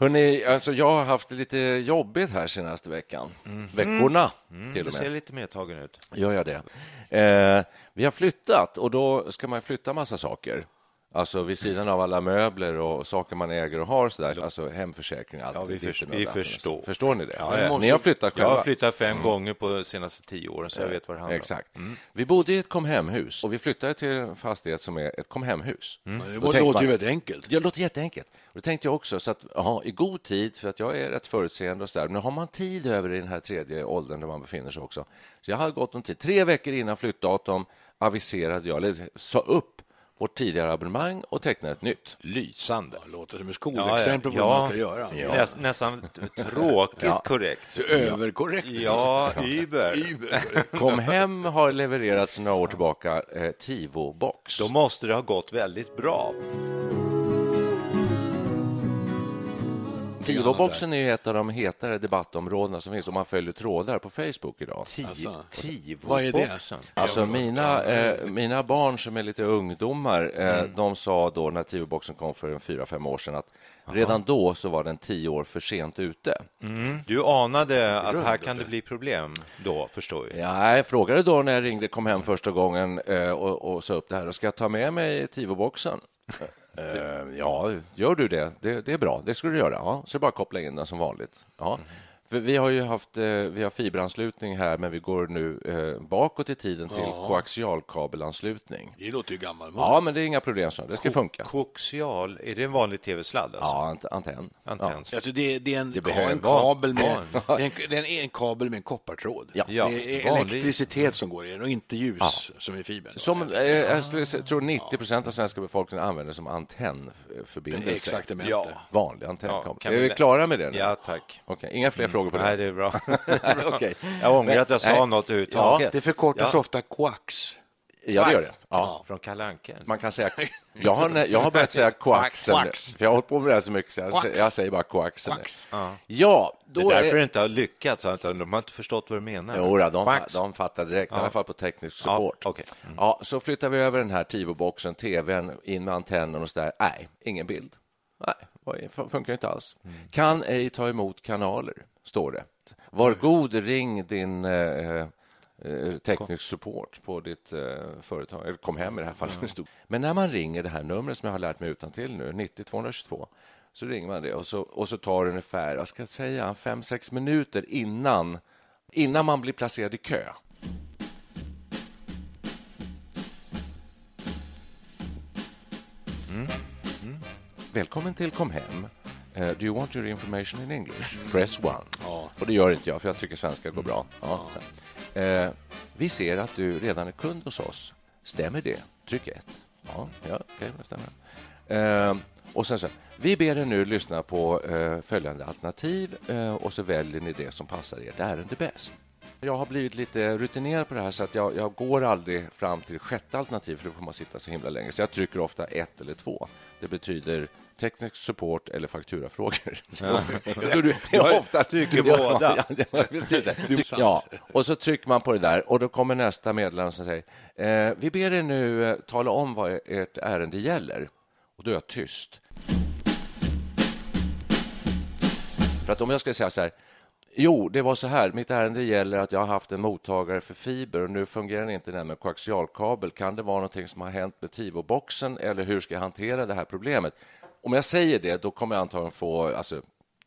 Hörrni, alltså jag har haft lite jobbigt här senaste veckan. Veckorna, Mm, till du och ser med. lite medtagen ut. Gör jag det? Eh, vi har flyttat och då ska man flytta massa saker. Alltså vid sidan av alla möbler och saker man äger och har, så där. alltså hemförsäkring, allt. Ja, vi, sitter vi förstår. Förstår ni det? Ja, ja. Ni har flyttat Jag själva? har flyttat fem gånger på de senaste tio åren, så jag vet vad det handlar om. Exakt. Vi bodde i ett komhemhus och vi flyttade till en fastighet som är ett komhemhus. Mm. Det låter man- ju väldigt enkelt. Ja, det låter jätteenkelt. Och det tänkte jag också, så att aha, i god tid, för att jag är rätt förutseende och så där. Nu har man tid över i den här tredje åldern där man befinner sig också. Så jag hade gått om tid. Tre veckor innan flyttdatum aviserade jag, eller sa upp vårt tidigare abonnemang och tecknade ett nytt. Lysande. Det låter som ett skolexempel på ja, vad man ska göra. Näs, nästan t- tråkigt korrekt. Så överkorrekt. Ja, Uber. Kom hem har levererat sedan några år tillbaka eh, Tivo-box. Då måste det ha gått väldigt bra. Tivo-boxen är ju ett av de hetare debattområdena som finns om man följer trådar på Facebook idag. Alltså, Tivo vad är det? boxen. Alltså mina, eh, mina barn som är lite ungdomar, eh, de sa då när TV-boxen kom för en fyra, fem år sedan att redan då så var den tio år för sent ute. Du anade att här kan det bli problem då, förstår vi. Ja, jag frågade då när jag ringde, kom hem första gången eh, och, och sa upp det här, och ska jag ta med mig TV-boxen? Eh, ja, gör du det? det? Det är bra, det ska du göra. Ja, så är det bara att koppla in den som vanligt. Ja. Mm vi har ju haft eh, vi har fiberanslutning här, men vi går nu eh, bakåt i tiden till koaxialkabelanslutning. Det låter ju gammal Ja, men det är inga problem, så det ska funka. Koaxial, är det en vanlig tv-sladd? Alltså? Ja, ant- antenn. Antenn. Alltså det, det är en, Det en kabel med, en, en kabel med en koppartråd. Ja. Ja, det är elektricitet som går i den och inte ljus som i fibern. Som eh, jag tror 90 procent av svenska befolkningen använder som antennförbindelse. Exaktamente. Ja. Vanlig Ja, antennkabel. kan är vi klara med det? nu? Ja, tack. Okej, inga fler frågor på det? Nej, det är bra. Okej. Jag ångrar att jag sa Nej. något överhuvudtaget. Det förkortas Ja. ofta koax. Ja, det gör det. Ja. Från Kalle. Man kan säga... Jag har, jag har börjat säga koaxen, Koax. för jag har hållit på med det här så mycket, så jag, Koax. jag säger bara koaxen. Koax. Ja, Det då är därför det inte har lyckats, utan de har inte förstått vad du menar. Jo, då, de, de fattar direkt, i Ja. alla fall på teknisk Ja, support. okej. Ja, så flyttar vi över den här Tivo-boxen, tvn, in med antennen och så där. Nej, ingen bild. Nej, det funkar inte alls. Kan ej ta emot kanaler, står det. Var god, ring din eh, eh, teknisk support på ditt eh, företag. Eller kom hem i det här fallet. Men när man ringer det här numret som jag har lärt mig utan till nu, 90 222, så ringer man det och så, och så tar det ungefär, jag ska säga, fem sex minuter innan, innan man blir placerad i kö. Välkommen till Kom hem. Eh, do you want your information in English? Press one. Och det gör inte jag, för jag tycker svenska går bra. Ja. Eh, vi ser att du redan är kund hos oss. Stämmer det? Tryck ett. Ja, ja okej, det stämmer. Eh, och sen så, vi ber er nu lyssna på eh, följande alternativ och så väljer ni det som passar ert ärende bäst. Jag har blivit lite rutinerad på det här så att jag, jag går aldrig fram till sjätte alternativ för då får man sitta så himla länge. Så jag trycker ofta ett eller två. Det betyder teknisk support eller fakturafrågor. Du, Det är oftast trycker Ja, båda. Ja, precis ja, och så trycker man på det där och då kommer nästa meddelande som säger eh, Vi ber er nu eh, tala om vad ert ärende gäller. Och då är jag tyst. För att om jag ska säga så här Jo, det var så här. Mitt ärende gäller att jag har haft en mottagare för fiber och nu fungerar den inte den med koaxialkabel. Kan det vara någonting som har hänt med Tivo-boxen eller hur ska jag hantera det här problemet? Om jag säger det, då kommer jag antagligen få... Alltså,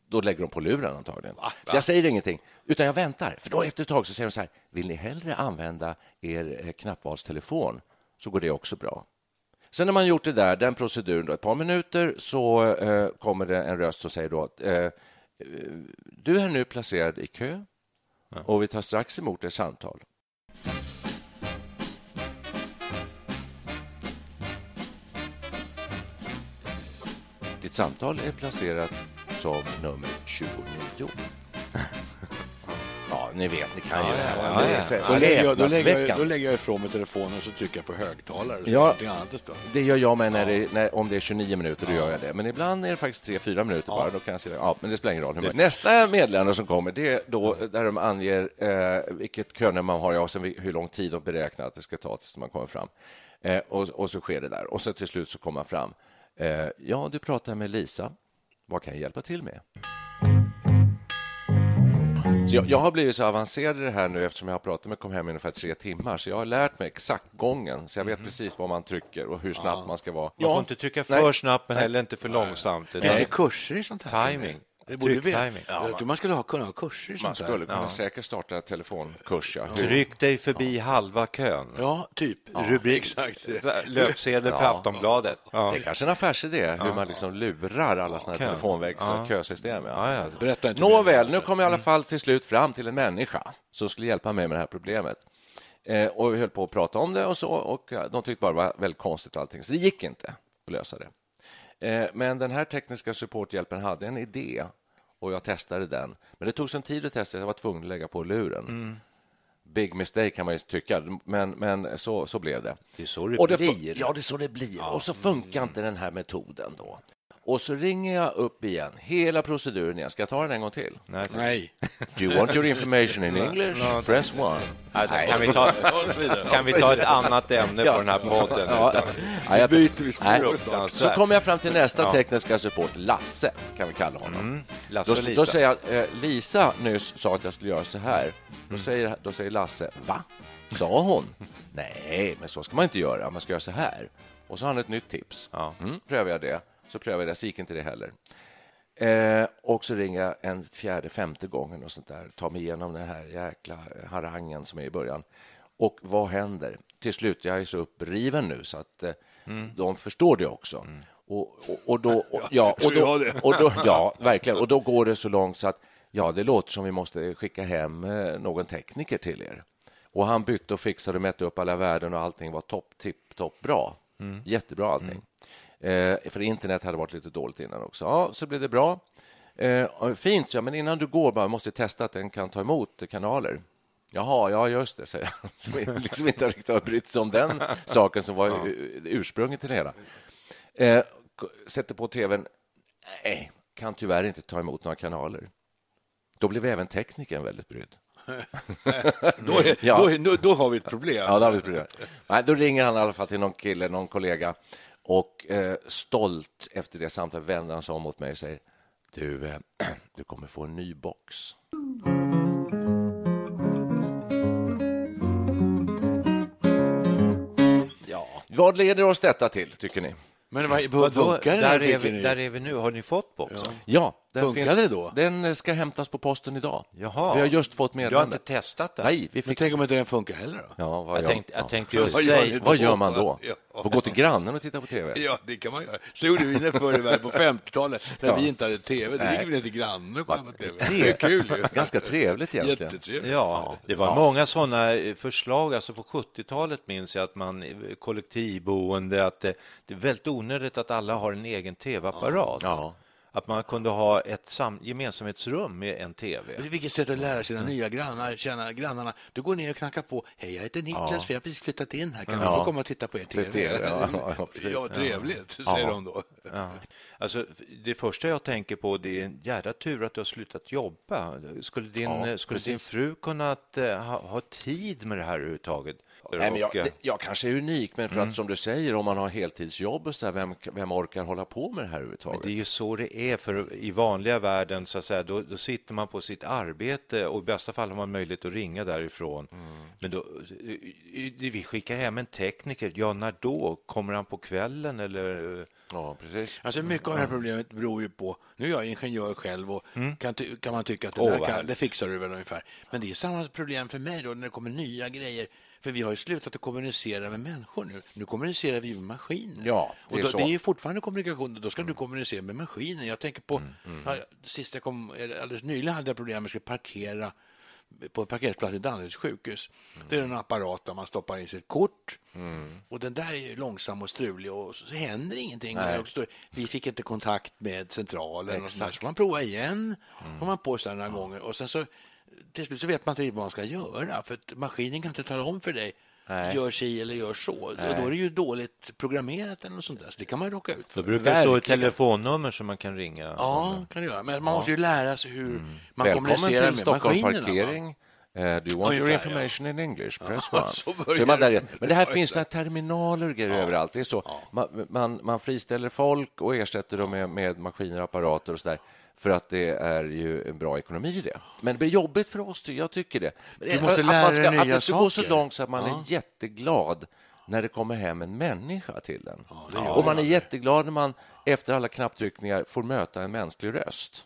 då lägger de på luren antagligen. Så jag säger ingenting, utan jag väntar. För då efter ett tag så säger de så här, vill ni hellre använda er eh, knappvalstelefon så går det också bra. Sen när man gjort det där, den proceduren, då, ett par minuter, så eh, kommer det en röst som säger då att eh, du är nu placerad i kö och vi tar strax emot ett samtal. Ditt samtal är placerat som nummer 29. ja, ni vet, ni kan ju det här. ja, ja. Då lägger, jag, då, lägger jag, häpnadsväckande. då lägger jag ifrån mig telefonen och så trycker jag på högtalare. Ja. Det gör jag med när det, när, om det är 29 minuter, då gör jag det. Men ibland är det faktiskt 3-4 minuter bara. Då kan jag säga, ja, men det spelar ingen roll. hur mycket. Nästa meddelande som kommer, det är då där de anger eh, vilket könummer man har och sen hur lång tid de beräknar att det ska ta tills man kommer fram. Eh, och, och så sker det där. Och så till slut så kommer man fram. Eh, ja, du pratar med Lisa. Vad kan jag hjälpa till med? Så jag, jag har blivit så avancerad i det här nu eftersom jag har pratat med Comhem i ungefär tre timmar. Så jag har lärt mig exakt gången, så jag vet precis vad man trycker och hur snabbt man ska vara. Man får inte trycka för Nej. snabbt, men heller inte för långsamt. Det Finns det är kurser i sånt här? timing. Det borde vi-. Jag tror man skulle ha, kunna ha kurser i Man skulle kunna säkert starta telefonkurs. Ja. Tryck dig förbi halva kön. Ja, typ. Rubrik, Exakt. löpsedel på Aftonbladet. Ja. Det är kanske en affärsidé, hur man liksom lurar alla såna här telefonväxlar, Ja. kösystem. Ja. Ja, ja. Berätta inte. Nåväl, nu kom jag i alla fall till slut fram till en människa som skulle hjälpa mig med det här problemet. Eh, och vi höll på att prata om det och så och eh, de tyckte bara det var väldigt konstigt allting, så det gick inte att lösa det. Eh, men den här tekniska supporthjälpen hade en idé och jag testade den. Men det tog sin tid att testa, jag var tvungen att lägga på luren. Big mistake kan man ju tycka, men, men så, så blev det. Det är så det Och det blir. Ja, det är så det blir. Och så funkar inte den här metoden då. Och så ringer jag upp igen, hela proceduren igen. Ska jag ta den en gång till? Nej. Nej. Do you want your information in English? Press one. Nej. Kan, vi ta, kan vi ta ett annat ämne på den här podden? Ja, jag byter vi spår. Så kommer jag fram till nästa tekniska support, Lasse, kan vi kalla honom. Lasse Då, och Lisa. då säger jag, eh, Lisa nyss sa att jag skulle göra så här. Då, säger, då säger Lasse, va? Sa hon? Nej, men så ska man inte göra. Man ska göra så här. Och så har han ett nytt tips. Ja. Mm, prövar jag det. Så prövar jag det, så gick inte det heller. Eh, och så ringer jag en fjärde, femte gången och sånt där. Tar mig igenom den här jäkla harangen som är i början. Och vad händer? Till slut, jag är så uppriven nu så att eh, de förstår det också. Och, och, och då, och, ja, och då, och då, ja, verkligen. Och då går det så långt så att ja, det låter som vi måste skicka hem eh, någon tekniker till er. Och han bytte och fixade och mätte upp alla värden och allting var topp, tipp, topp bra. Jättebra allting. Eh, för internet hade varit lite dåligt innan också. Ja, så blev det bra. Eh, fint, ja, men innan du går bara måste testa att den kan ta emot kanaler. Jaha, ja just det, säger han. Som liksom inte riktigt har brytt sig om den saken som var ursprunget till det hela. Eh, sätter på tvn. Nej, kan tyvärr inte ta emot några kanaler. Då blev även teknikern väldigt brydd. Då, är, Ja. då, är, då, då har vi ett problem. Ja, det har vi ett problem. Nej, då ringer han i alla fall till någon kille, någon kollega och eh, stolt efter det samtalet vänder han sig om mot mig och säger du, eh, du kommer få en ny box. Ja. Vad leder oss detta till, tycker ni? Men vad, funkar det? där, är vi, där är vi nu. Har ni fått boxen? Ja, den, Funkade det då? den eh, ska hämtas på posten idag. Jaha. Vi har just fått Du har meddelande. inte testat den? Nej, vi Men fick... tänk om inte den funkar heller då? Ja, vad Jag tänkte, ja. jag tänkte just Vad säga... då? Vad gör man då? Ja. Får gå till grannen och titta på tv? Ja, det kan man göra. Så gjorde vi när förr i världen på 50-talet, när Ja. vi inte hade tv. Då gick vi ner till grannen och kollade på tv. Det är kul ju. Ganska trevligt egentligen. Jättetrevligt. Ja, det var många sådana eh, förslag. Alltså på 70-talet minns jag att man eh, kollektivboende, att det, det är väldigt onödigt att alla har en egen tv-apparat. Ja. Att man kunde ha ett sam- gemensamhetsrum med en tv. Vilket sätt att lära sina nya grannar, känna grannarna. Du går ner och knackar på. Hej, jag heter Niklas, vi har precis flyttat in här. Kan vi Ja. få komma och titta på er tv? TV, ja, ja, ja, trevligt, Ja. säger de då. Ja. Alltså, det första jag tänker på det är en jädra tur att du har slutat jobba. Skulle din, Ja, skulle din fru kunnat eh, ha, ha tid med det här överhuvudtaget? Nej, men jag, eh, det- jag kanske är unik, men för att som du säger, om man har heltidsjobb och så där, vem, vem orkar hålla på med det här Men överhuvudtaget? det är ju så det är, för i vanliga världen så att säga, då, då sitter man på sitt arbete och i bästa fall har man möjlighet att ringa därifrån. Mm. Men då, vi skickar hem en tekniker, ja när då? Kommer han på kvällen eller? Ja, precis. Alltså mycket av det här problemet beror ju på... Nu är jag ingenjör själv och mm. kan, kan, man tycka att det, oh, kan, det fixar du väl ungefär. Men det är samma problem för mig då när det kommer nya grejer. För vi har ju slutat att kommunicera med människor nu. Nu kommunicerar vi med maskiner. Ja, det, är och då, det är fortfarande kommunikation. Då ska mm. du kommunicera med maskiner. Jag tänker på... Mm, mm. Ja, sist jag kom, alldeles nyligen hade jag problem med att parkera på en parkeringsplats i Danderyds sjukhus. Mm. Det är en apparat där man stoppar in sitt kort. Mm. Och Den där är långsam och strulig och så händer ingenting. Vi fick inte kontakt med centralen. Och så, så man prova igen. Mm. får man på sig några gånger. Och sen så till slut så vet man inte vad man ska göra, för maskinen kan inte tala om för dig Nej. gör si eller gör så. Nej. Då är det ju dåligt programmerat eller något sånt där. Så det kan man råka ut för. Det brukar stå ett telefonnummer som man kan ringa. Ja, kan det göra. Men man måste ju lära sig hur mm. man Välkommen kommunicerar med Stockholm maskinerna. Parkering. Uh, do you want Ungefär, your information ja. in English? Press one. så, så man där Men det här finns det terminaler och grejer ja. överallt. Det är så. Ja. Man, man, man, friställer folk och ersätter dem med, med maskiner och apparater och så där för att det är ju en bra ekonomi i det. Men det blir jobbigt för oss, jag tycker det. Du måste lära att, ska, nya att det ska gå så långt så att man ja. är jätteglad när det kommer hem en människa till en. Ja, och man är jätteglad när man efter alla knapptryckningar får möta en mänsklig röst.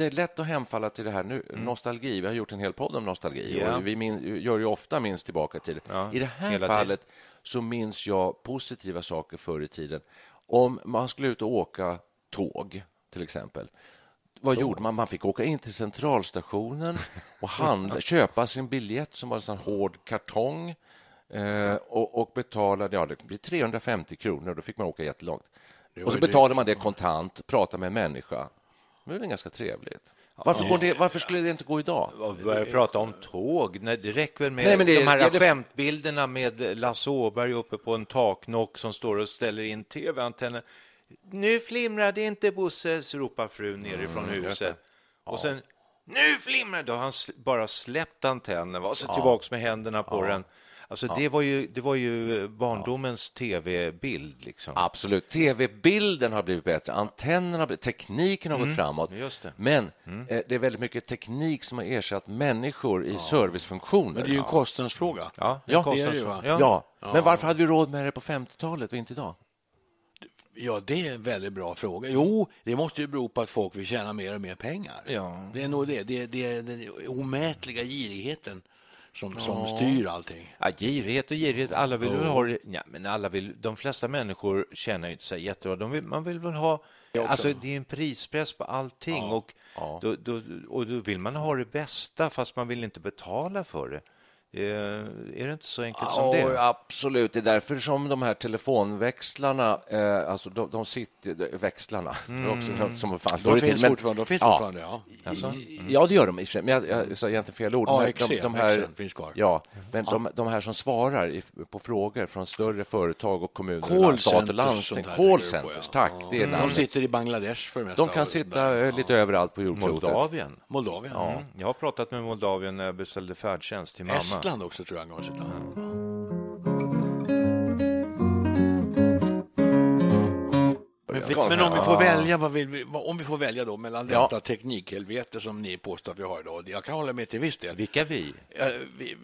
Det är lätt att hemfalla till det här nu. Mm. Nostalgi. Vi har gjort en hel podd om nostalgi. Yeah. Och vi min, gör ju ofta minst tillbaka till ja, I det här fallet tiden. så minns jag positiva saker förr i tiden. Om man skulle ut och åka tåg, till exempel. Vad tåg. gjorde man? Man fick åka in till centralstationen och handla, köpa sin biljett som var en sån hård kartong eh, och, och betala ja, det blir 350 kronor. Då fick man åka jättelångt. Och så betalade man det kontant, pratade med en människa det är väl ganska trevligt. Varför, det, varför skulle det inte gå idag? Börja prata om tåg. Nej, det räcker väl med Nej, men det, de här skämtbilderna med Lasse Åberg uppe på en taknock som står och ställer in tv-antennen. Nu flimrar det inte, Bosse, ropar frun nerifrån mm, huset. Ja. Och sen, nu flimrar det! Då har han bara släppt antennen och så ja. tillbaks med händerna på ja. den. Alltså ja. det, var ju, det var ju barndomens tv-bild. Liksom. Absolut. Tv-bilden har blivit bättre, antennerna, tekniken har mm. gått framåt. Det. Men mm. eh, det är väldigt mycket teknik som har ersatt människor i ja. servicefunktioner. Men det är ju en kostnadsfråga. Ja, ja. Kostnadsfråga. ja. ja. Men varför hade vi råd med det på 50-talet och inte idag? Ja, det är en väldigt bra fråga. Jo, det måste ju bero på att folk vill tjäna mer och mer pengar. Ja. Det är nog det. Det är, det är den omätliga girigheten som, ja. som styr allting. Ja, girighet och girighet. Alla vill väl ha ja, men alla vill, De flesta människor känner inte sig jättebra. De vill, man vill väl ha... Alltså, det är en prispress på allting ja. Och, ja. Då, då, och då vill man ha det bästa fast man vill inte betala för det. Eh, är det inte så enkelt som det? Absolut. Det är därför som de här telefonväxlarna, eh, alltså de, de sitter, växlarna, mm. också något som fanns de finns men, fortfarande, de finns ja, fortfarande, ja. Alltså? Mm. Ja, det gör de. Men jag, jag sa egentligen fel ord. AXC, de, de här, finns kvar. Ja, men ja. De, de, här som svarar på frågor från större företag och kommuner, stat och landsting. Callcenters, tack. Ja. Det är mm. De sitter i Bangladesh för det mesta. De kan sitta ja. lite överallt på jordklotet. Moldavien. Moldavien. Ja. Mm. Jag har pratat med Moldavien när jag beställde färdtjänst till mamma. Estland också, tror jag. Han land. Men om vi får välja, vad vill vi, om vi får välja då mellan ja. detta teknikhelvete som ni påstår att vi har idag. Jag kan hålla med till viss del. Vilka vi? Jag,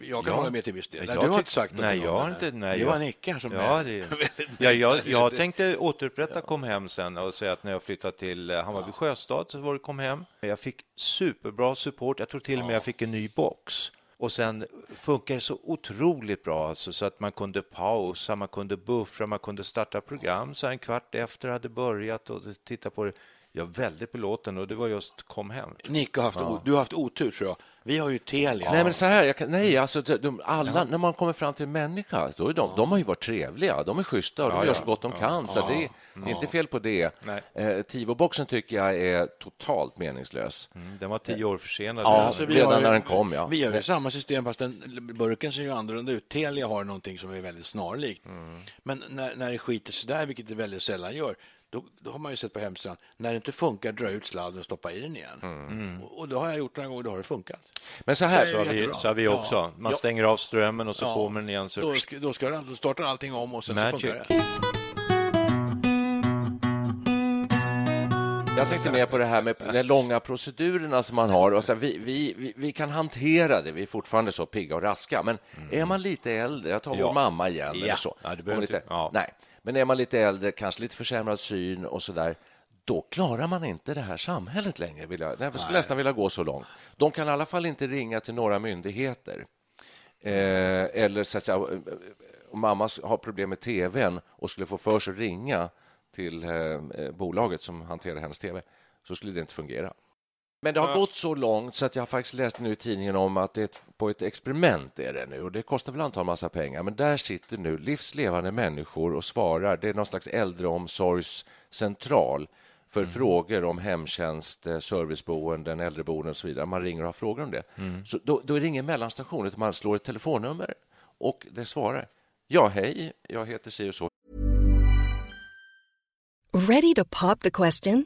jag kan ja. hålla med till viss del. Nej, du har inte sagt Nej, jag har inte. Nej, det var Nicke som... Ja, det, ja, jag, jag tänkte återupprätta Kom hem sen och säga att när jag flyttade till eh, Hammarby sjöstad så var det Kom hem. Jag fick superbra support. Jag tror till och med jag fick en ny box. Och sen funkar det så otroligt bra alltså, så att man kunde pausa, man kunde buffra, man kunde starta program så en kvart efter hade börjat och titta på det. Jag är väldigt belåten och det var just Kom hem. Nick har haft, ja. du har haft otur tror jag. Vi har ju Telia. Nej, men så här, kan, nej, alltså, de, alla, ja. när man kommer fram till en människa, då är de, de har ju varit trevliga, de är schyssta och de gör så gott de kan. Så det, det, är inte fel på det. Eh, Tivo-boxen tycker jag är totalt meningslös. Mm, den var tio år försenad. Ja, alltså, redan ju, när den kom. Ja. Vi har ju samma system, fast den, burken ser ju annorlunda ut. Telia har någonting som är väldigt snarlikt. Mm. Men när, när det skiter sig där, vilket det väldigt sällan gör, då, då, har man ju sett på hemsidan, när det inte funkar, dra ut sladden och stoppa i den igen. Mm. Och, och, då har jag gjort det några gånger, då har det funkat. Men så här så, har vi, så har vi också. Ja. Man stänger av strömmen och så ja. kommer den igen. Så... Då, ska, då, ska, då startar allting om och sen Magic. så funkar det. Jag tänkte mer på det här med de långa procedurerna som man har. Och så vi, vi, vi, kan hantera det, vi är fortfarande så pigga och raska. Men mm. är man lite äldre, jag tar ja. vår mamma igen, ja. eller så. Ja, det lite, ja. Nej. Men är man lite äldre, kanske lite försämrad syn och så där, då klarar man inte det här samhället längre. Vill jag, jag skulle nästan vilja gå så långt. De kan i alla fall inte ringa till några myndigheter. Eh, eller så att säga, om mamma har problem med tvn och skulle få för sig att ringa till eh, eh, bolaget som hanterar hennes tv, så skulle det inte fungera. Men det har gått så långt så att jag har faktiskt läst nu i tidningen om att det är på ett experiment är det nu och det kostar väl antagligen massa pengar. Men där sitter nu livslevande människor och svarar. Det är någon slags äldreomsorgscentral för mm. frågor om hemtjänst, eh, serviceboenden, äldreboenden och så vidare. Man ringer och har frågor om det. Mm. Så då, då är det ingen mellanstation, utan man slår ett telefonnummer och det svarar. Ja, hej, jag heter si och så. Ready to pop the question?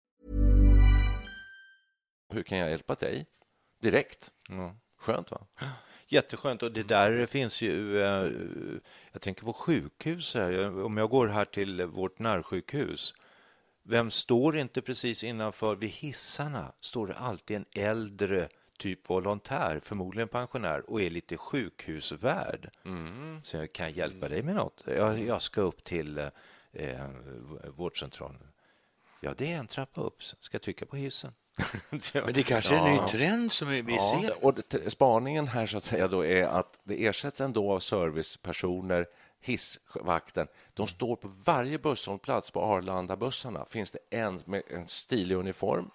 Hur kan jag hjälpa dig? Direkt. Mm. Skönt, va? Jätteskönt. Och det där finns ju... Eh, jag tänker på sjukhus. Här. Om jag går här till vårt närsjukhus vem står inte precis innanför vid hissarna? Står det alltid en äldre typ volontär, förmodligen pensionär, och är lite sjukhusvärd. Mm. Så jag kan hjälpa dig med något. Jag, jag ska upp till eh, vårdcentralen. Ja, det är en trappa upp. Ska jag trycka på hissen? Men det kanske är en ny trend som vi ja, ser. Och spaningen här så att säga då är att det ersätts ändå av servicepersoner hissvakten. De står på varje busshållplats på Arlanda-bussarna. finns det en med en stilig uniform.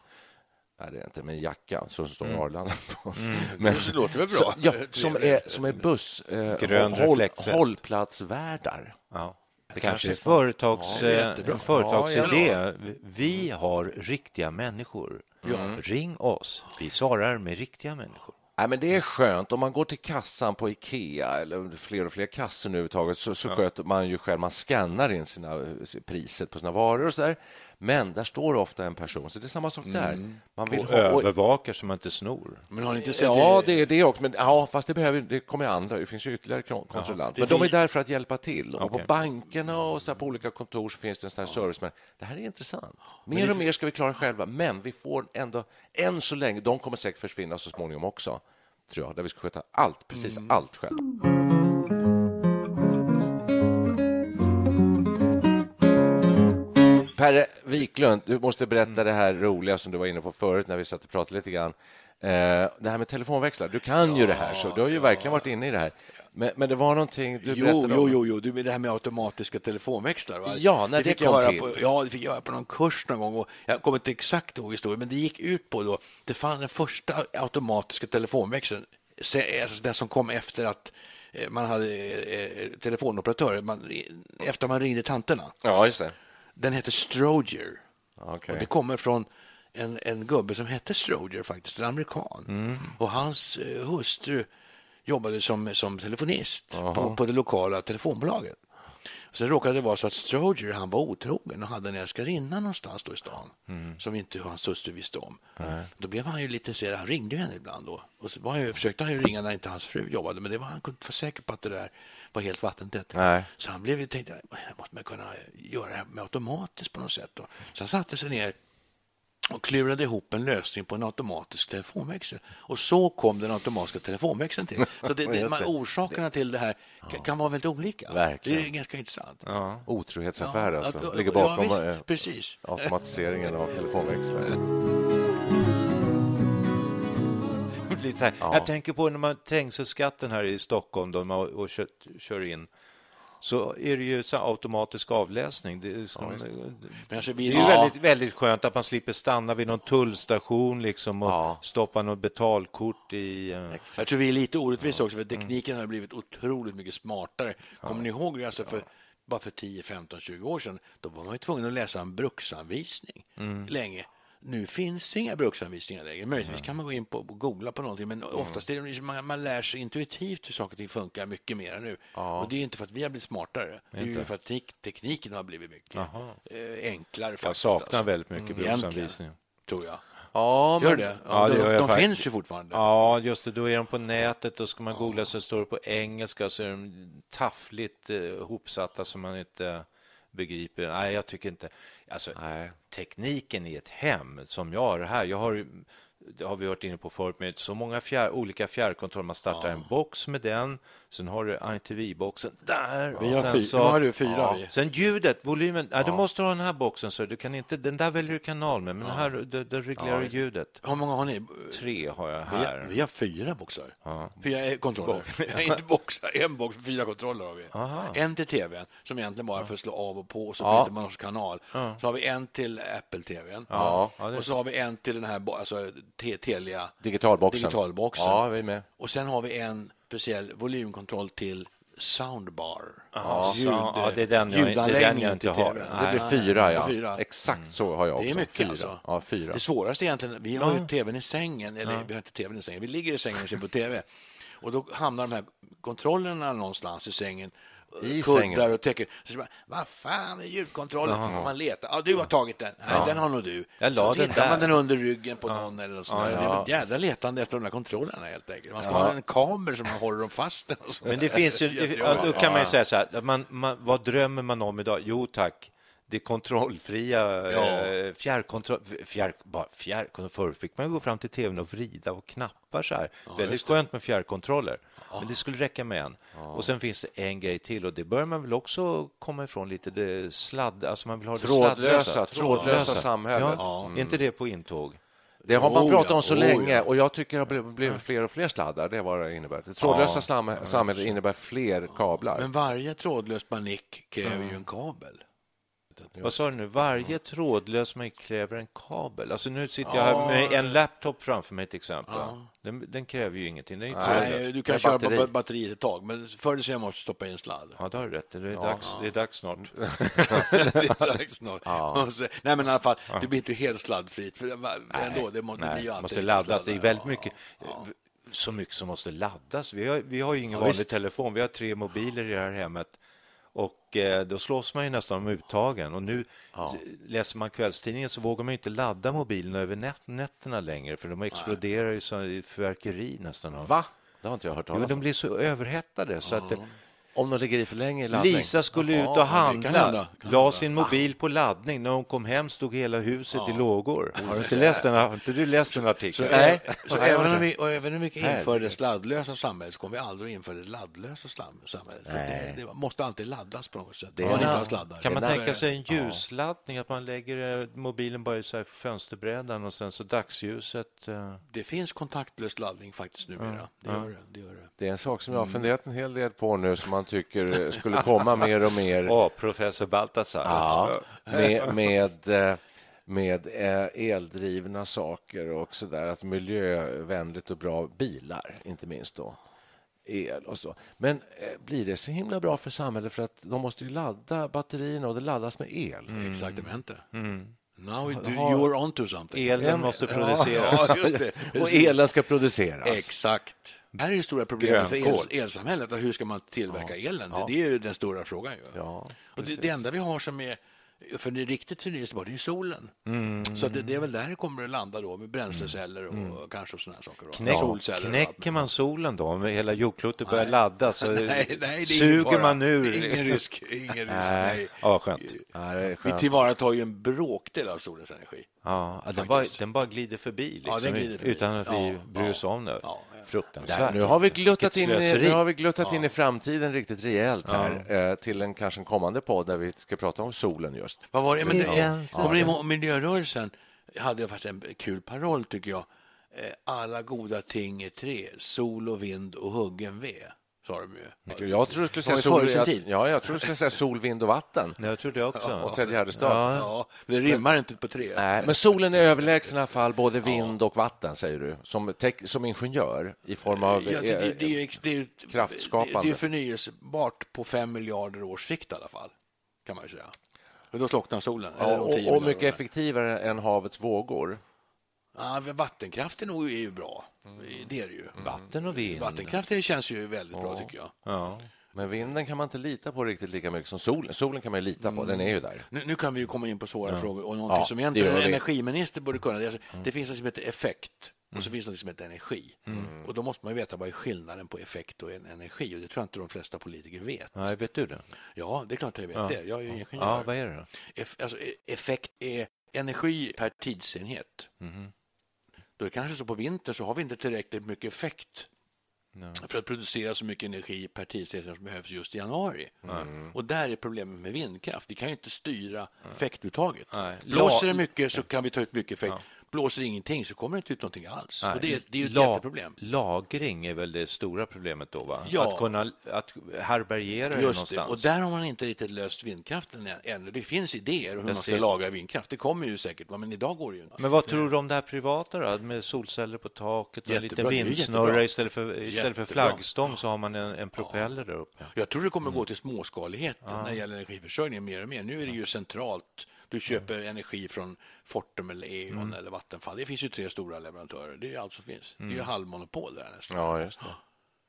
Nej, det är inte, med en jacka som står mm. Arlanda på. Mm. Men, det låter väl bra? Så, ja, som, är, som är buss... Eh, håll, hållplatsvärdar. Ja. Det kanske är företags, ja, en företagsidé. Ja, vi har riktiga människor. Mm. Ring oss. Vi svarar med riktiga människor. Nej, men det är skönt. Om man går till kassan på Ikea eller fler och fler kassor nu så, så ja. sköter man ju själv. Man skannar in sina priset på sina varor och så där. Men där står ofta en person, så det är samma sak där. Mm. Man vill och ha, övervakar så man inte snor. Men har inte sett ja, det är det också. Men, ja, fast det, behöver, det kommer andra. Det finns ju ytterligare kontrollanter. men de är där för att hjälpa till. Och okay. På bankerna och så på olika kontor så finns det en sån här service. Men det här är intressant. Mer och mer ska vi klara själva, men vi får ändå, än så länge, de kommer säkert försvinna så småningom också, tror jag, där vi ska sköta allt, precis mm. allt själv. Per Wiklund, du måste berätta det här roliga som du var inne på förut när vi satt och pratade lite grann. Eh, det här med telefonväxlar. Du kan ja, ju det här, så du har ju ja. verkligen varit inne i det här. Men, men det var någonting du jo, berättade om. Jo, jo, jo, det här med automatiska telefonväxlar. Va? Ja, när det, det kom till. På, ja, det fick jag göra på någon kurs någon gång. Och jag kommer inte exakt ihåg historien, men det gick ut på då. Det fanns den första automatiska telefonväxeln, alltså den som kom efter att eh, man hade eh, telefonoperatörer, man, efter man ringde tanterna. Ja, just det. Den heter Stroger. Okay. Och det kommer från en, en gubbe som hette Stroger, faktiskt, en amerikan. Mm. Och hans eh, hustru jobbade som, som telefonist på, på det lokala telefonbolaget. Sen råkade det vara så att Stroger han var otrogen och hade en älskarinna någonstans då i stan mm. som inte hans hustru visste om. Mm. Då blev han ju lite så Han ringde henne ibland då. Och så var ju, försökte han ju ringa när inte hans fru jobbade, men det var, han kunde inte vara säker på att det där var helt vattentätt. Nej. Så han blev ju tänkte, jag måste man kunna göra det här med automatiskt på något sätt. Då. Så han satte sig ner och klurade ihop en lösning på en automatisk telefonväxel. Och så kom den automatiska telefonväxeln till. Så det, det, man, orsakerna till det här kan, kan vara väldigt olika. Verkligen. Det är ganska intressant. Ja. Otrohetsaffär ja, alltså. ligger bakom ja, visst, eh, precis. automatiseringen av telefonväxlar. Ja. Jag tänker på när man trängselskatten här i Stockholm då, och, och kör, kör in så är det ju så automatisk avläsning. Det som, ja, det. Det är ja. väldigt, väldigt skönt att man slipper stanna vid någon tullstation liksom och ja. stoppa något betalkort i... Uh... Jag tror vi är lite orättvisa också, för tekniken mm. har blivit otroligt mycket smartare. Kommer ni ihåg det? Alltså för, bara för 10, 15, 20 år sedan, då var man ju tvungen att läsa en bruksanvisning mm. länge. Nu finns det inga bruksanvisningar längre. Möjligtvis kan man gå in på och googla på någonting, men mm. oftast är det liksom, man, man lär sig intuitivt hur saker och ting funkar mycket mer nu. Ja. Och det är inte för att vi har blivit smartare, det är ju för att tek tekniken har blivit mycket eh, enklare. Faktiskt, jag saknar alltså. väldigt mycket mm. bruksanvisningar. Tror jag. Ja, men... Gör det? Ja, det de, de finns ju fortfarande. Ja, just det. Då är de på nätet. Då ska man googla så står det på engelska så är de taffligt eh, hopsatta så man inte begriper. Nej, jag tycker inte... Alltså, tekniken i ett hem som jag har här. Jag har det har vi varit inne på förut, med så många fjär, olika fjärrkontroller. Man startar ja. en box med den, sen har du ITV-boxen där. Vi har, fy, så, har du fyra. Ja. Sen ljudet, volymen. Ja. du måste ha den här boxen, så du kan inte, den där väljer du kanal med, men ja. här där, reglerar du ljudet. Hur många har ni? Tre har jag här. Vi har, vi har fyra boxar. Fyra kontroller. inte boxar, en box, fyra kontroller har vi. Aha. En till tvn, som egentligen bara för att slå av och på, och så byter man också kanal. Så har vi en till Apple-tvn. Och så har vi en till den här, alltså Telia digitalboxen. digitalboxen. Ja, vi är med. Och sen har vi en speciell volymkontroll till Soundbar. Ja, Ljud, ja, det är den jag, det är den jag inte har. Det blir fyra, ja. Fyra. Exakt mm. så har jag också. Det är mycket fyra. alltså. Ja, fyra. Det svåraste egentligen, vi har ju tvn i sängen, eller vi har inte tvn i sängen, vi ligger i sängen och ser på tv. Och då hamnar de här kontrollerna någonstans i sängen i kuddar och täcken. Så vad fan är ljudkontrollen? Ja. Man letar. Ja, du har tagit den. Nej, ja. den har nog du. Jag la så hittar man den under ryggen på någon eller så. Ja, ja. Det är jädra letande efter de där kontrollerna helt enkelt. Man ska ha en kamera som man håller dem fast. Men det finns ju, då kan man ju säga så här, man, man, vad drömmer man om idag? Jo tack, det kontrollfria ja. eh, fjärrkontroll, fjärr, bara fjärrkontroll. Förr fick man gå fram till tvn och vrida och knappar så här. Ja, Väldigt skönt med fjärrkontroller. Men det skulle räcka med en. Och sen finns det en grej till och det bör man väl också komma ifrån lite. Det sladd, alltså man vill ha trådlösa, det trådlösa, trådlösa samhället. Ja, mm. Är inte det på intåg? Det har man pratat om så oh, länge ja. och jag tycker det har blivit fler och fler sladdar. Det är vad det innebär. Det trådlösa ja, samhället innebär fler kablar. Men varje trådlös manik kräver ju en kabel. Vad sa du nu? Varje trådlös mick kräver en kabel. Alltså nu sitter jag här med en laptop framför mig till exempel. Ja. Den, den, kräver ju ingenting. Den Nej, du kan köra batteri. batteriet ett tag, men förr eller senare måste du stoppa in en sladd. Ja, det har du rätt. Det är, ja. dags, det är dags snart. det är dags snart. Ja. nej, men i alla fall, det blir inte helt sladdfritt. För ändå, det måste, nej, alltid måste laddas. Det är väldigt mycket. Så mycket som måste laddas. Vi har, vi har ju ingen vanlig visst. telefon. Vi har tre mobiler i det här hemmet. Och eh, då slås man ju nästan om uttagen. Och nu ja. läser man kvällstidningen så vågar man inte ladda mobilen över nät nätterna längre för de exploderar ju som fyrverkeri nästan. Va? Det har inte jag hört talas om. De blir så överhettade så att om de ligger i för länge i laddning? Lisa skulle Jaha, ut och handla, la sin mobil på laddning. När hon kom hem stod hela huset ja. i lågor. Har du inte läst den, har inte du läst den artikeln? Så, Nej. Så även, om vi, och även om vi inför det sladdlösa samhället så kommer vi aldrig införa det laddlösa samhället. För det, det, måste alltid laddas på något sätt. Det man inte sladdar. Kan man tänka sig en ljusladdning, att man lägger eh, mobilen bara i så här fönsterbrädan och sen så dagsljuset? Uh... Det finns kontaktlös laddning faktiskt numera. Ja. Det, gör det, det, gör det. det är en sak som jag har funderat en hel del på nu som man tycker skulle komma mer och mer. oh, professor Baltasar. Ja, med, med, eh, med eh, eldrivna saker och så där. Att miljövänligt och bra bilar, inte minst då el och så. Men eh, blir det så himla bra för samhället för att de måste ju ladda batterierna och det laddas med el? Mm. Exakt, mm. Now you're onto something. Elen måste produceras. Ja, just det. Och elen ska produceras. Exakt. Det här är ju stora problemet för el, elsamhället. Hur ska man tillverka ja. elen? Det är ju den stora frågan. Ju. Ja, och det, det enda vi har som är för det är riktigt förnyelsebart, det är solen. Mm. Så det, det, är väl där det kommer att landa då med bränsleceller och mm. kanske sådana saker. Knäck, Solceller knäcker man solen då, om hela jordklotet börjar ladda så nej, nej, suger man ur? Ingen risk. Ingen risk nej. Ja, skönt. skönt. Vi tillvaratar ju en bråkdel av solens energi. Ja, den bara, den bara glider förbi, liksom, ja, glider förbi. utan att vi ja, bryr oss om det. Ja, Fruktansvärt. nu har vi gluttat, in i, nu har vi gluttat in i framtiden riktigt rejält här eh, till en kanske en kommande podd där vi ska prata om solen just. Vad var det? Men det, ihåg miljörörelsen? hade jag faktiskt en kul paroll, tycker jag. Eh, alla goda ting är tre, sol och vind och huggen ved sa de ju. Jag tror du skulle säga sol, jag, ja, jag tror du skulle säga sol, vind och vatten. Jag tror det också. och tredje Gärdestad. Ja. ja, det rimmar men, inte på tre. Nej, men solen är överlägsen i alla fall, både vind och vatten, säger du, som, som ingenjör i form av ja, det, det, det, det, är, kraftskapande. Det är förnyelsebart på fem miljarder års sikt i alla fall, kan man ju säga. Och då slocknar solen. Ja, och, och mycket effektivare än havets vågor. Ja, vattenkraften är ju bra. Det är det ju. Vatten och vind. Vattenkraften känns ju väldigt bra, tycker jag. Ja. Men vinden kan man inte lita på riktigt lika mycket som solen. Solen kan man lita på, mm. den är ju där. Nu, nu, kan vi ju komma in på svåra frågor och någonting som egentligen en energiminister borde kunna. Det, alltså, mm. det finns något som heter effekt och så mm. finns det något som heter energi. Mm. Och då måste man ju veta vad är skillnaden på effekt och energi och det tror jag inte de flesta politiker vet. Nej, vet du det? Ja, det är klart jag vet ja. det. Jag är ju ingenjör. Ja, vad är det då? Eff, alltså, e- effekt är energi per tidsenhet. Mm. Då är det kanske så på vintern så har vi inte tillräckligt mycket effekt No. för att producera så mycket energi per tidsenhet som behövs just i januari. Mm. Och där är problemet med vindkraft. Vi kan ju inte styra mm. effektuttaget. Nej. Blåser det mycket så kan vi ta ut mycket effekt. Ja blåser ingenting så kommer det inte ut någonting alls. Nej, och det, det, är ju ett la, jätteproblem. Lagring är väl det stora problemet då? Va? Ja, att kunna att härbärgera det någonstans. Det. Och där har man inte riktigt löst vindkraften ännu. Det finns idéer hur Jag man ska ser. lagra vindkraft. Det kommer ju säkert, men idag går det ju inte. Men vad tror du om det här privata då? Med solceller på taket och en liten vindsnurra istället för, istället för flaggstång så har man en, en propeller ja. där uppe. Jag tror det kommer mm. gå till småskalighet ja. när det gäller energiförsörjningen mer och mer. Nu är det ju centralt du köper mm. energi från Fortum eller E.ON mm. eller Vattenfall. Det finns ju tre stora leverantörer. Det är allt som finns. Mm. Det är ju mm. halvmonopol där nästan. Ja, just det.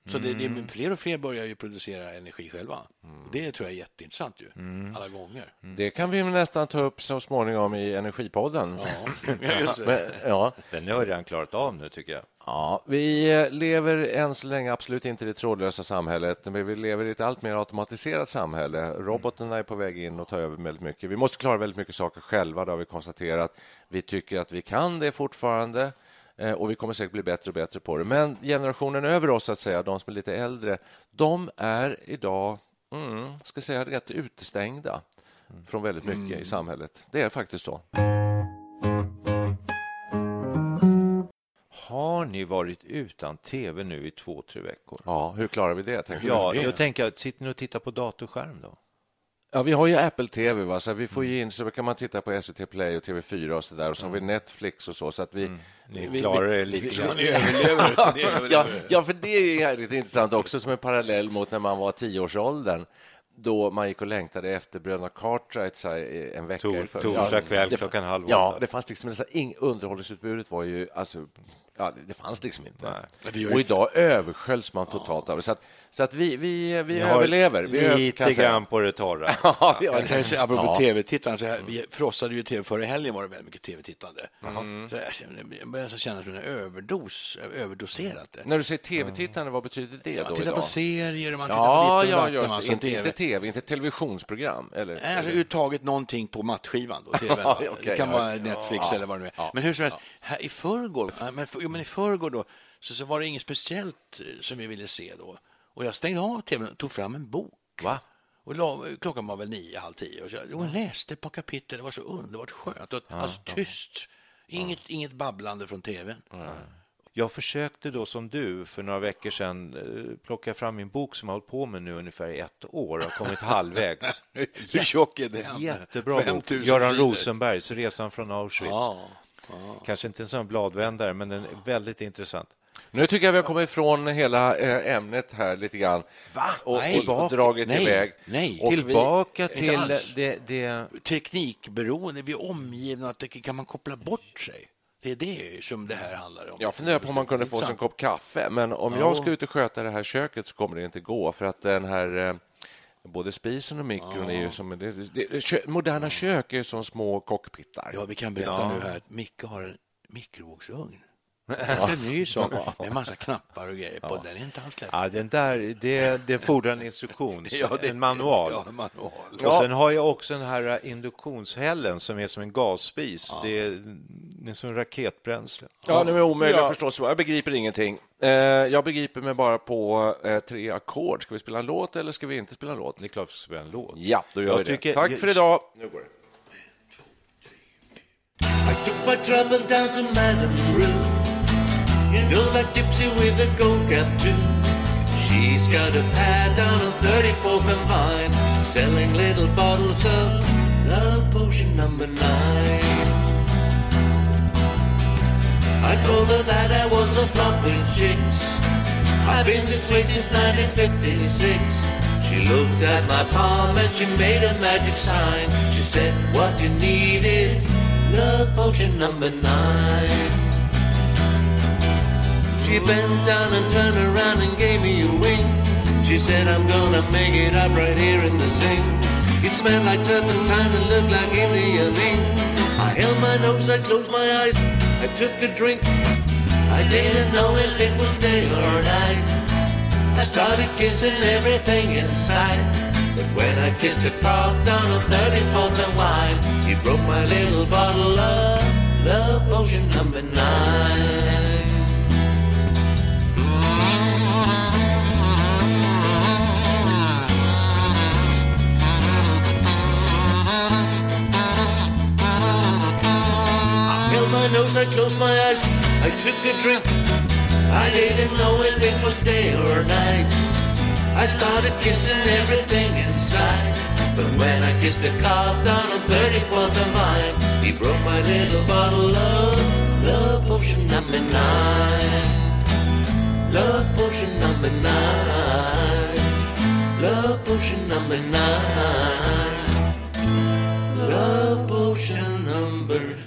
Så det, det, mm. fler och fler börjar ju producera energi själva. Mm. Det tror jag är jätteintressant ju, mm. alla gånger. Det kan vi nästan ta upp så småningom i Energipodden. Ja, Men, ja. Den har redan klarat av nu, tycker jag. Ja, vi lever än så länge absolut inte i det trådlösa samhället, men vi lever i ett allt mer automatiserat samhälle. Robotarna är på väg in och tar över väldigt mycket. Vi måste klara väldigt mycket saker själva, det har vi konstaterat. Vi tycker att vi kan det fortfarande. Eh, och vi kommer säkert bli bättre och bättre på det. Men generationen över oss, att säga, de som är lite äldre, de är idag mm, ska säga, rätt utestängda från väldigt mycket mm. i samhället. Det är faktiskt så. Har ni varit utan tv nu i två, tre veckor? Ja, hur klarar vi det? Ja, jag tänker, sitter ni och tittar på datorskärm då? Ja, vi har ju Apple TV, va? så vi får ju in så kan man titta på SVT Play och TV4 och så där och så har vi Netflix och så så att vi mm. Ni klarar er lite grann. ja, ja, för det är lite intressant också som en parallell mot när man var tioårsåldern då man gick och längtade efter bröderna Cartwright en vecka Tor, Torsdag kväll ja, klockan halv åtta. Ja, det fanns liksom, underhållningsutbudet var ju alltså, Ja, det fanns liksom inte. Nej. Och idag översköljs man totalt av det. Så att, så att vi, vi, vi överlever. Vi lite grann på det torra. ja, jag kan säga, apropå ja. tv-tittarna, vi frossade ju tv förra helgen var det väldigt mycket tv-tittande. Mm. Så jag började känna som en överdos, överdoserat det. När du säger tv-tittande, vad betyder det ja, då? Titta på serier, man tittar ja, på ja, just det. Inte, inte tv, inte televisionsprogram? Eller, Nej, alltså uttaget någonting på matskivan. Då, TV, okay, det kan vara Netflix eller vad det är. Men hur som helst, här i förrgår, men, jo, men i förrgår då, så, så var det inget speciellt eh, som vi ville se då. Och jag stängde av tvn och tog fram en bok. Va? Och la, klockan var väl nio, halv tio. Och jag, och läste ett par kapitel. Det var så underbart skönt. Och, ja, alltså tyst. Inget, ja. inget babblande från tvn. Mm. Jag försökte då som du för några veckor sedan eh, plocka fram min bok som jag har hållit på med nu ungefär i ett år och har kommit halvvägs. Hur tjock är den? Jättebra bok. Göran Rosenbergs Resan från Auschwitz. Ja. Kanske inte en sån bladvändare, men den är väldigt intressant. Nu tycker jag vi har kommit ifrån hela eh, ämnet här lite grann. Va? Och, Nej. och dragit Nej. iväg. Nej. Och Tillbaka vi- till det, det... Teknikberoende, vi är omgivna av teknik. Kan man koppla bort sig? Det är det som det här handlar om. Jag funderar på om man kunde få sig en kopp kaffe, men om Ja. jag ska ut och sköta det här köket så kommer det inte gå för att den här eh, både spisen och mikron är ju som... Det, det, kö, moderna kök är som små cockpittar. Ja, vi kan berätta Ja. nu här att Micke har en mikrovågsugn. Ganska ny sak med en massa knappar och grejer på. Den är inte alls lätt. Ja, den där, det, det fordrar en instruktion, Ja, det- en manual. ja, en manual. Och Ja. sen har jag också den här induktionshällen som är som en gasspis. Det, är, det är som raketbränsle. Ja, det är omöjligt Ja. att förstå. Jag begriper ingenting. Eh, jag begriper mig bara på eh, tre ackord. Ska vi spela en låt eller ska vi inte spela en låt? Det är klart vi ska spela en låt. Ja, då gör Jag vi det. tycker- Tack för idag. Nu går det. I took my trouble down to Madame Ruth. You know that gypsy with the gold cap too. She's got a pad down on 34th and Vine, selling little bottles of love potion number nine. I told her that I was a flop with chicks. I've been this way since 1956. She looked at my palm and she made a magic sign. She said, What you need is love potion number nine. She bent down and turned around and gave me a wink. She said, I'm gonna make it up right here in the sink. It smelled like turpentine and looked like Indian ink. I held my nose, I closed my eyes, I took a drink. I didn't know if it was day or night. I started kissing everything in sight. But when I kissed a cop down on 34th and Wine, he broke my little bottle of love potion number nine. My nose, I closed my eyes, I took a drink. I didn't know if it was day or night. I started kissing everything inside. But when I kissed the cop down on 34th and Vine, he broke my little bottle of love potion number nine. Love potion number nine. Love potion number nine. Love potion number